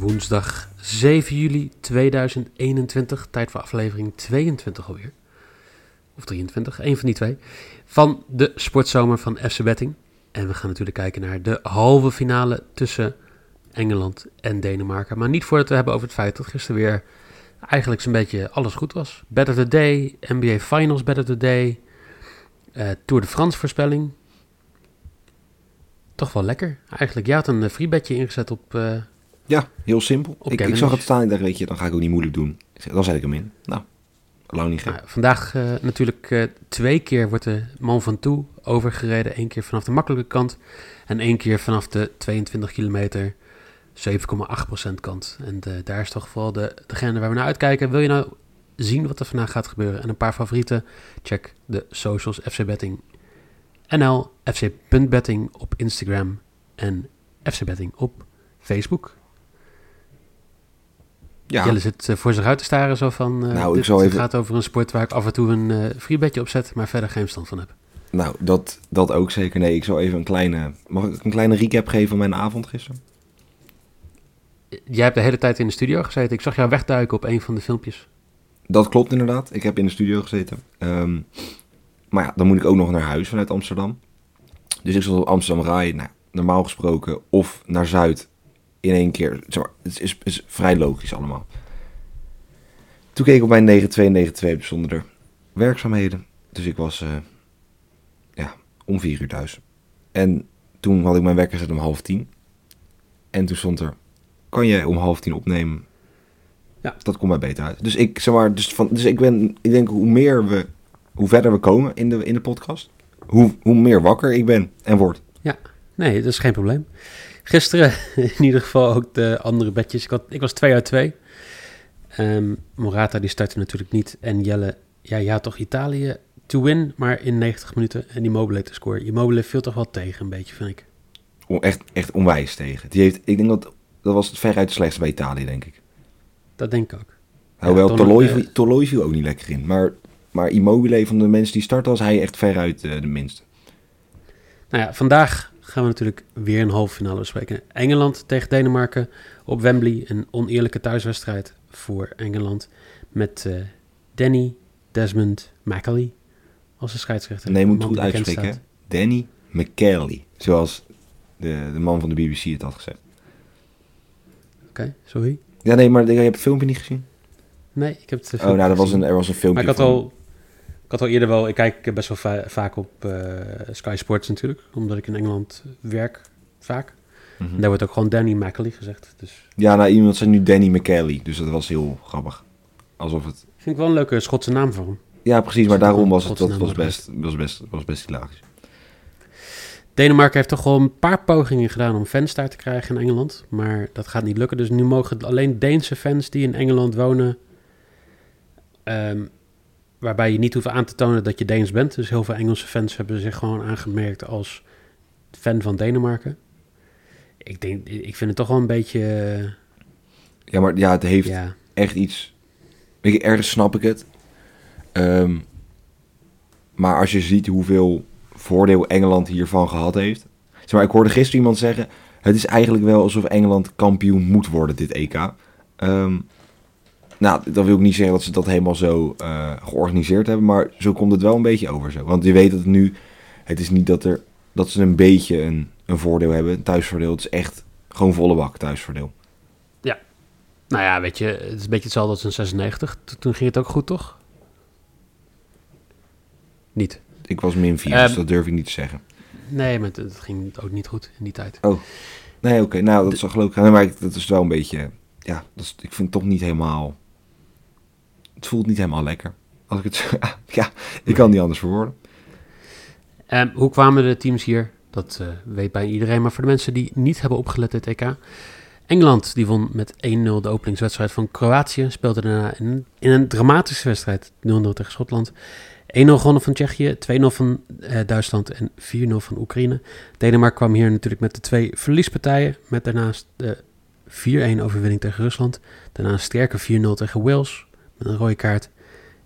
Woensdag 7 juli 2021, tijd voor aflevering 22 alweer. Of 23, één van die twee. Van de sportzomer van FC Betting. En we gaan natuurlijk kijken naar de halve finale tussen Engeland en Denemarken. Maar niet voordat we hebben over het feit dat gisteren weer eigenlijk zo'n beetje alles goed was. Better the Day, NBA Finals Better the Day, uh, Tour de France voorspelling. Toch wel lekker. Eigenlijk, je had een uh, freebetje ingezet op... Uh, ja, heel simpel. Ik, ik, zag het staan en dacht, weet je, dan ga ik ook niet moeilijk doen. Dan zet ik hem in. Nou, lang niet gek. Nou, vandaag natuurlijk twee keer wordt de man van toe overgereden. Eén keer vanaf de makkelijke kant en één keer vanaf de 22 kilometer 7,8% kant. En de, daar is toch vooral de, degene waar we naar uitkijken. Wil je nou zien wat er vandaag gaat gebeuren en een paar favorieten? Check de socials FC Betting NL, FC.betting op Instagram en FC Betting op Facebook. Ja. Jelle zit uh, voor zich uit te staren zo van... Uh, nou, dit, ik even... gaat over een sport waar ik af en toe een uh, freebetje op zet, maar verder geen stand van heb. Nou, dat, dat ook zeker. Nee, ik zal even een kleine... Mag ik een kleine recap geven van mijn avond gisteren? jij hebt de hele tijd in de studio gezeten. Ik zag jou wegduiken op een van de filmpjes. Dat klopt inderdaad. Ik heb in de studio gezeten. Um, maar ja, dan moet ik ook nog naar huis vanuit Amsterdam. Dus ik zal op Amsterdam rijden. Nou, normaal gesproken of naar Zuid in één keer. Zeg maar, het is, is, vrij logisch allemaal. Toen keek ik op mijn 9292 zonder er werkzaamheden. Dus ik was uh, ja, om vier uur thuis. En toen had ik mijn wekker gezet om half tien. En toen stond er kan je om half tien opnemen. Ja. Dat komt mij beter uit. Dus ik, zeg maar, dus, van, dus ik ben, ik denk hoe meer we, hoe verder we komen in de, in de podcast, hoe, hoe meer wakker ik ben en word. Ja, nee, dat is geen probleem. Gisteren in ieder geval ook de andere bedjes. Ik, had, ik was 2 uit 2. Um, Morata die startte natuurlijk niet. En Jelle, ja, had toch Italië to win, maar in 90 minuten. En die Mobile te scoren. Immobile viel toch wel tegen een beetje, vind ik. Echt, echt onwijs tegen. Die heeft, ik denk dat dat was het veruit de slechtste bij Italië, denk ik. Dat denk ik ook. Hoewel ja, Toloi, Toloi viel ook niet lekker in. Maar, maar Immobile, van de mensen die starten, was hij echt veruit uh, de minste. Nou ja, vandaag gaan we natuurlijk weer een halve finale bespreken. Engeland tegen Denemarken op Wembley. Een oneerlijke thuiswedstrijd voor Engeland. Met uh, Danny Desmond McAley als de scheidsrechter. Nee, moet goed uitspreken. Danny McKelly. Zoals de, de man van de BBC het had gezegd sorry. Ja, nee, maar je hebt het filmpje niet gezien? Nee, ik heb het Oh, nou, dat was een, er was een filmpje Maar ik had, al, ik had al eerder wel... Ik kijk best wel vaak op uh, Sky Sports natuurlijk. Omdat ik in Engeland werk, vaak. Mm daar wordt ook gewoon Danny McAley gezegd. Dus. Ja, nou, iemand zei nu Danny McKelly. Dus dat was heel grappig. Alsof het... Vind ik wel een leuke Schotse naam voor hem. Ja, precies. Maar daarom was het... Dat was best, was best, was best hilarisch. Denemarken heeft toch wel een paar pogingen gedaan om fans daar te krijgen in Engeland. Maar dat gaat niet lukken. Dus nu mogen alleen Deense fans die in Engeland wonen. Um, waarbij je niet hoeft aan te tonen dat je Deens bent. Dus heel veel Engelse fans hebben zich gewoon aangemerkt als fan van Denemarken. Ik, denk, ik vind het toch wel een beetje. ja, maar ja, het heeft echt iets. Weet je, ergens snap ik het. Um, maar als je ziet hoeveel voordeel Engeland hiervan gehad heeft. Zeg maar, ik hoorde gisteren iemand zeggen... het is eigenlijk wel alsof Engeland kampioen moet worden, dit EK. Ehm, nou, dat wil ik niet zeggen dat ze dat helemaal zo uh, georganiseerd hebben... maar zo komt het wel een beetje over zo. Want je weet dat het nu... het is niet dat, er, dat ze een beetje een, een voordeel hebben, een thuisvoordeel. Het is echt gewoon volle bak thuisvoordeel. Ja. Nou ja, weet je, het is een beetje hetzelfde als een 96. Toen ging het ook goed, toch? Niet. Ik was min 4, dus ehm, dat durf ik niet te zeggen. Nee, maar het, ging ook niet goed in die tijd. Oh, nee, oké. Nou, dat is wel gelukkig. Nee, maar dat is wel een beetje... Ja, dat is, ik vind het toch niet helemaal... Het voelt niet helemaal lekker. Als ik het ja, ik kan niet anders verwoorden. Um, hoe kwamen de teams hier? Dat uh, weet bij iedereen. Maar voor de mensen die niet hebben opgelet dit EK. Engeland die won met 1-0 de openingswedstrijd van Kroatië. Speelde daarna in, in een dramatische wedstrijd 0-0 tegen Schotland. 1-0 gewonnen van Tsjechië, 2-0 van uh, Duitsland en 4-0 van Oekraïne. Denemarken kwam hier natuurlijk met de twee verliespartijen. Met daarnaast de 4-1 overwinning tegen Rusland. Daarna een sterke 4-0 tegen Wales met een rode kaart.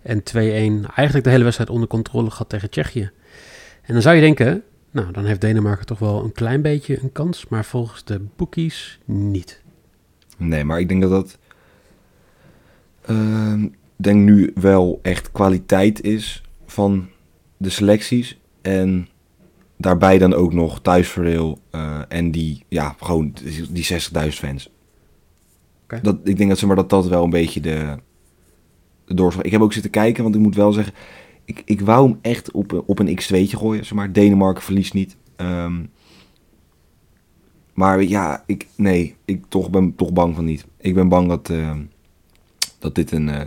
En 2-1 eigenlijk de hele wedstrijd onder controle gehad tegen Tsjechië. En dan zou je denken, nou dan heeft Denemarken toch wel een klein beetje een kans. Maar volgens de bookies niet. Nee, maar ik denk dat dat... Uh, denk nu wel echt kwaliteit is van de selecties. En daarbij dan ook nog thuisvoordeel uh, en die, ja, gewoon die 60.000 fans. Okay. Dat, ik denk dat, zeg maar, dat dat wel een beetje de doorslag... Ik heb ook zitten kijken, want ik moet wel zeggen... Ik, ik wou hem echt op, op een x2'tje gooien, zeg maar. Denemarken verliest niet. Um, maar ja, ik, nee, ik toch ben toch bang van niet. Ik ben bang dat, uh, dat dit een, uh,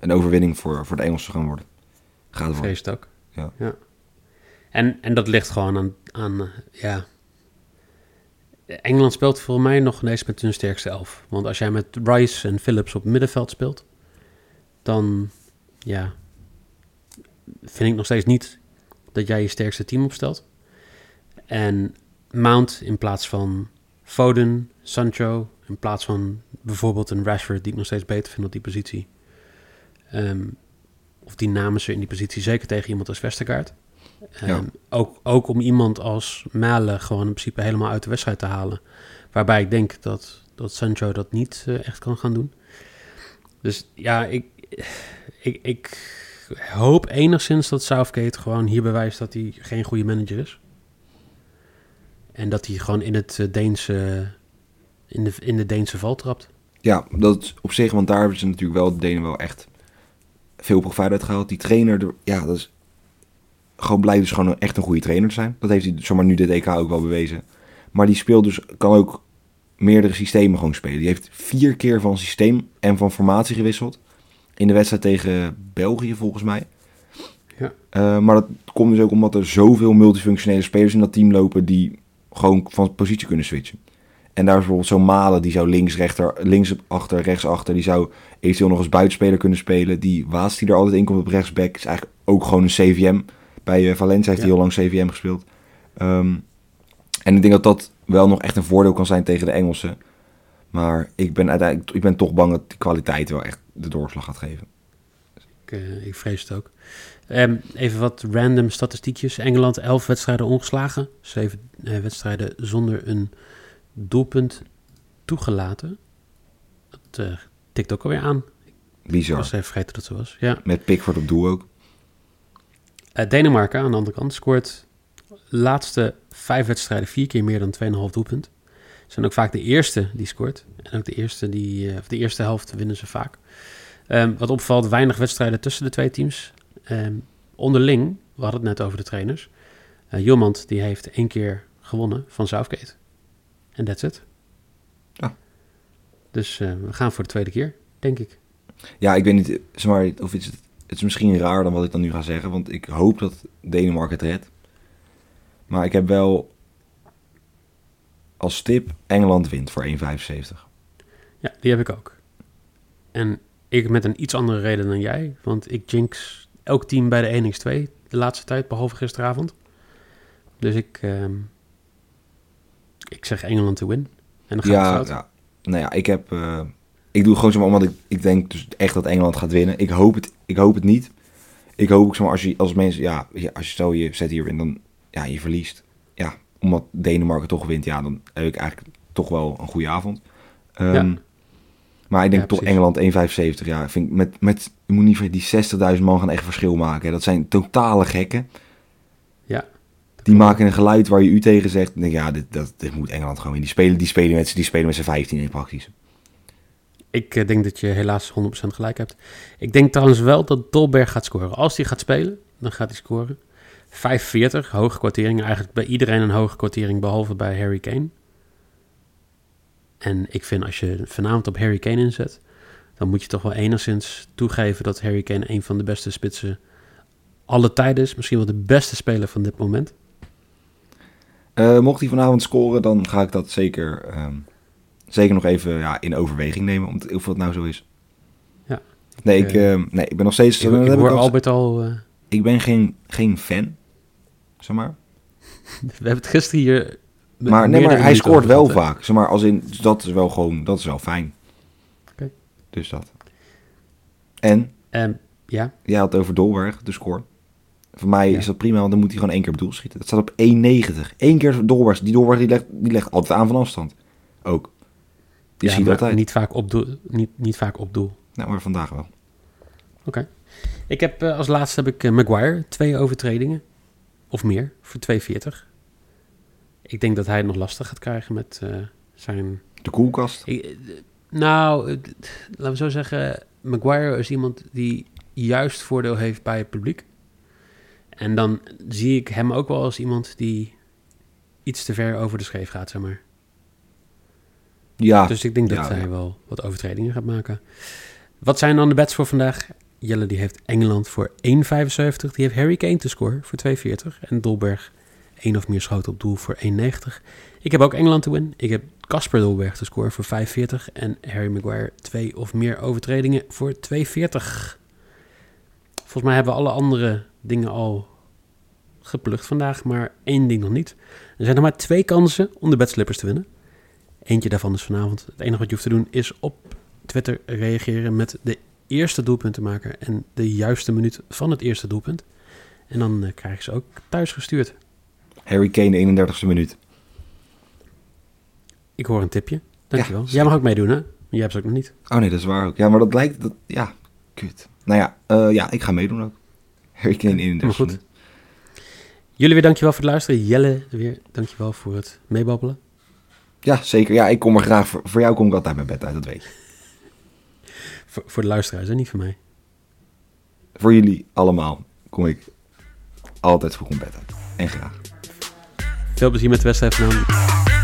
een overwinning voor, voor de Engelsen gaan worden. Gaat worden. Vrees ook. Ja. ja. En, en dat ligt gewoon aan, aan uh, ja... Engeland speelt voor mij nog ineens met hun sterkste elf. Want als jij met Rice en Phillips op middenveld speelt, dan ja, vind ik nog steeds niet dat jij je sterkste team opstelt. En Mount in plaats van Foden, Sancho, in plaats van bijvoorbeeld een Rashford, die ik nog steeds beter vind op die positie. Um, of die namen ze in die positie, zeker tegen iemand als Westergaard. Um, Ja. ook, ook om iemand als Malen gewoon in principe helemaal uit de wedstrijd te halen. Waarbij ik denk dat, dat Sancho dat niet uh, echt kan gaan doen. Dus ja, ik, ik, ik hoop enigszins dat Southgate gewoon hier bewijst dat hij geen goede manager is. En dat hij gewoon in het uh, Deense, in de, in de Deense val trapt. Ja, dat op zich, want daar hebben ze natuurlijk wel de wel echt veel profijt uit gehaald. Die trainer, ja, dat is gewoon blijkt dus gewoon echt een goede trainer te zijn. Dat heeft hij zomaar nu dit EK ook wel bewezen. Maar die speelt dus, kan ook meerdere systemen gewoon spelen. Die heeft vier keer van systeem en van formatie gewisseld. In de wedstrijd tegen België volgens mij. Ja. Uh, maar dat komt dus ook omdat er zoveel multifunctionele spelers in dat team lopen die gewoon van positie kunnen switchen. En daar is bijvoorbeeld zo'n Malen, die zou links, rechter, links achter, rechts achter. Die zou eventueel nog als buitenspeler kunnen spelen. Die Waas die er altijd in komt op rechtsback is eigenlijk ook gewoon een CVM. Bij uh, Valencia heeft hij Ja. heel lang CVM gespeeld. Um, en ik denk dat dat wel nog echt een voordeel kan zijn tegen de Engelsen. Maar ik ben uiteindelijk ik ben toch bang dat die kwaliteit wel echt de doorslag gaat geven. Ik, uh, ik vrees het ook. Um, even wat random statistiekjes. Engeland 11 wedstrijden ongeslagen. 7 uh, wedstrijden zonder een doelpunt toegelaten. Dat uh, tikt ook alweer aan. Ik Bizar. was even vergeten dat zo was. Ja. Met Pickford op doel ook. Denemarken aan de andere kant scoort laatste vijf wedstrijden vier keer meer dan 2,5 doelpunt. Zijn ook vaak de eerste die scoort. En ook de eerste, die, of de eerste helft winnen ze vaak. Um, wat opvalt, weinig wedstrijden tussen de twee teams. Um, onderling, we hadden het net over de trainers. Uh, Jomand die heeft één keer gewonnen van Southgate. En that's it. Ja. Dus uh, we gaan voor de tweede keer, denk ik. Ja, ik weet niet, zeg maar, of het, het is misschien raar dan wat ik dan nu ga zeggen. Want ik hoop dat Denemarken het redt. Maar ik heb wel als tip Engeland wint voor 1,75. Ja, die heb ik ook. En ik met een iets andere reden dan jij. Want ik jinx elk team bij de 1x2 de laatste tijd, behalve gisteravond. Dus ik, um, ik zeg Engeland to win. En dan gaat ja, het ja, nou ja, ik heb... Uh, ik doe het gewoon zomaar omdat ik, ik denk dus echt dat Engeland gaat winnen. Ik hoop het, ik hoop het niet. Ik hoop ook zomaar als je als mensen... Ja, als je stel je zet hierin, dan... Ja, je verliest. Ja, omdat Denemarken toch wint, ja, dan heb ik eigenlijk toch wel een goede avond. Um, ja. Maar ik denk ja, toch Engeland 1,75. Ja, vind ik met, met, je moet niet vergeten, die 60.000 man gaan echt verschil maken. Hè. Dat zijn totale gekken. Ja. Die maken een geluid waar je u tegen zegt. Denk, ja, dit, dat, dit moet Engeland gewoon in. Die spelen, die spelen met, die spelen met z'n 15 in praktisch. Ik uh, denk dat je helaas 100% gelijk hebt. Ik denk trouwens wel dat Dolberg gaat scoren. Als hij gaat spelen, dan gaat hij scoren. 5,40, hoge kwartering. Eigenlijk bij iedereen een hoge kwartering, behalve bij Harry Kane. En ik vind als je vanavond op Harry Kane inzet, dan moet je toch wel enigszins toegeven dat Harry Kane een van de beste spitsen alle tijden is. Misschien wel de beste speler van dit moment. Eh, mocht hij vanavond scoren, dan ga ik dat zeker, ehm, zeker nog even ja, in overweging nemen. Om te, of dat nou zo is. Ja. Nee, Ik, eh, ehm, nee, ik ben nog steeds... Ik, ik hoor al- Albert al... ik ben geen, geen fan, zeg maar. we hebben het gisteren hier... Maar, nee, maar hij scoort wel vaak. Zeg maar, als in, dat is wel gewoon, dat is wel fijn. Oké. Dus dat. En, En ja, jij had het over Dolberg, de score. Voor mij Ja. is dat prima, want dan moet hij gewoon één keer op doel schieten. Dat staat op 1,90. Eén keer Dolberg. Die Dolberg die legt, die legt altijd aan van afstand. Ook. Die ja, ziet altijd. Niet vaak op doel. Niet, niet vaak op doel. Nou, maar vandaag wel. Oké. Ik heb eh, als laatste heb ik eh, Maguire. Twee overtredingen. Of meer. Voor 2,40. Ik denk dat hij het nog lastig gaat krijgen met eh, zijn... De koelkast. Ik- nou, laten we zo zeggen... Maguire is iemand die juist voordeel heeft bij het publiek. En dan zie ik hem ook wel als iemand die iets te ver over de scheef gaat, zeg maar. Ja, Dus ik denk dat ja, hij ja. wel wat overtredingen gaat maken. Wat zijn dan de bets voor vandaag? Jelle die heeft Engeland voor 1,75. Die heeft Harry Kane te scoren voor 2,40. En Dolberg 1 of meer schoten op doel voor 1,90. Ik heb ook Engeland te win. Ik heb Casper Dolberg te scoren voor 5,40. En Harry Maguire 2 of meer overtredingen voor 2,40. Volgens mij hebben we alle andere dingen al geplukt vandaag. Maar één ding nog niet. Er zijn nog maar twee kansen om de bedslippers te winnen. Eentje daarvan is vanavond. Het enige wat je hoeft te doen is op Twitter reageren met de eerste doelpuntenmaker en de juiste minuut van het eerste doelpunt. En dan eh, krijg je ze ook thuis gestuurd. Harry Kane, 31ste minuut. Ik hoor een tipje. Dankjewel. Ja, Jij mag ook meedoen, hè? Jij hebt ze ook nog niet. Oh nee, dat is waar ook. Ja, maar dat lijkt... Dat, ja, kut. Nou ja, eh, ja, ik ga meedoen ook. Harry Kane, 31ste Helemaal goed. minuut. Jullie weer dankjewel voor het luisteren. Jelle weer dankjewel voor het meebabbelen. Ja, zeker. Ja, ik kom er graag... Voor, voor jou kom ik altijd mijn bed uit, dat weet je. Voor, voor de luisteraars, hè? niet voor mij. Voor jullie allemaal kom ik altijd vroeg om bed uit. En graag. Veel plezier met de wedstrijd vanavond.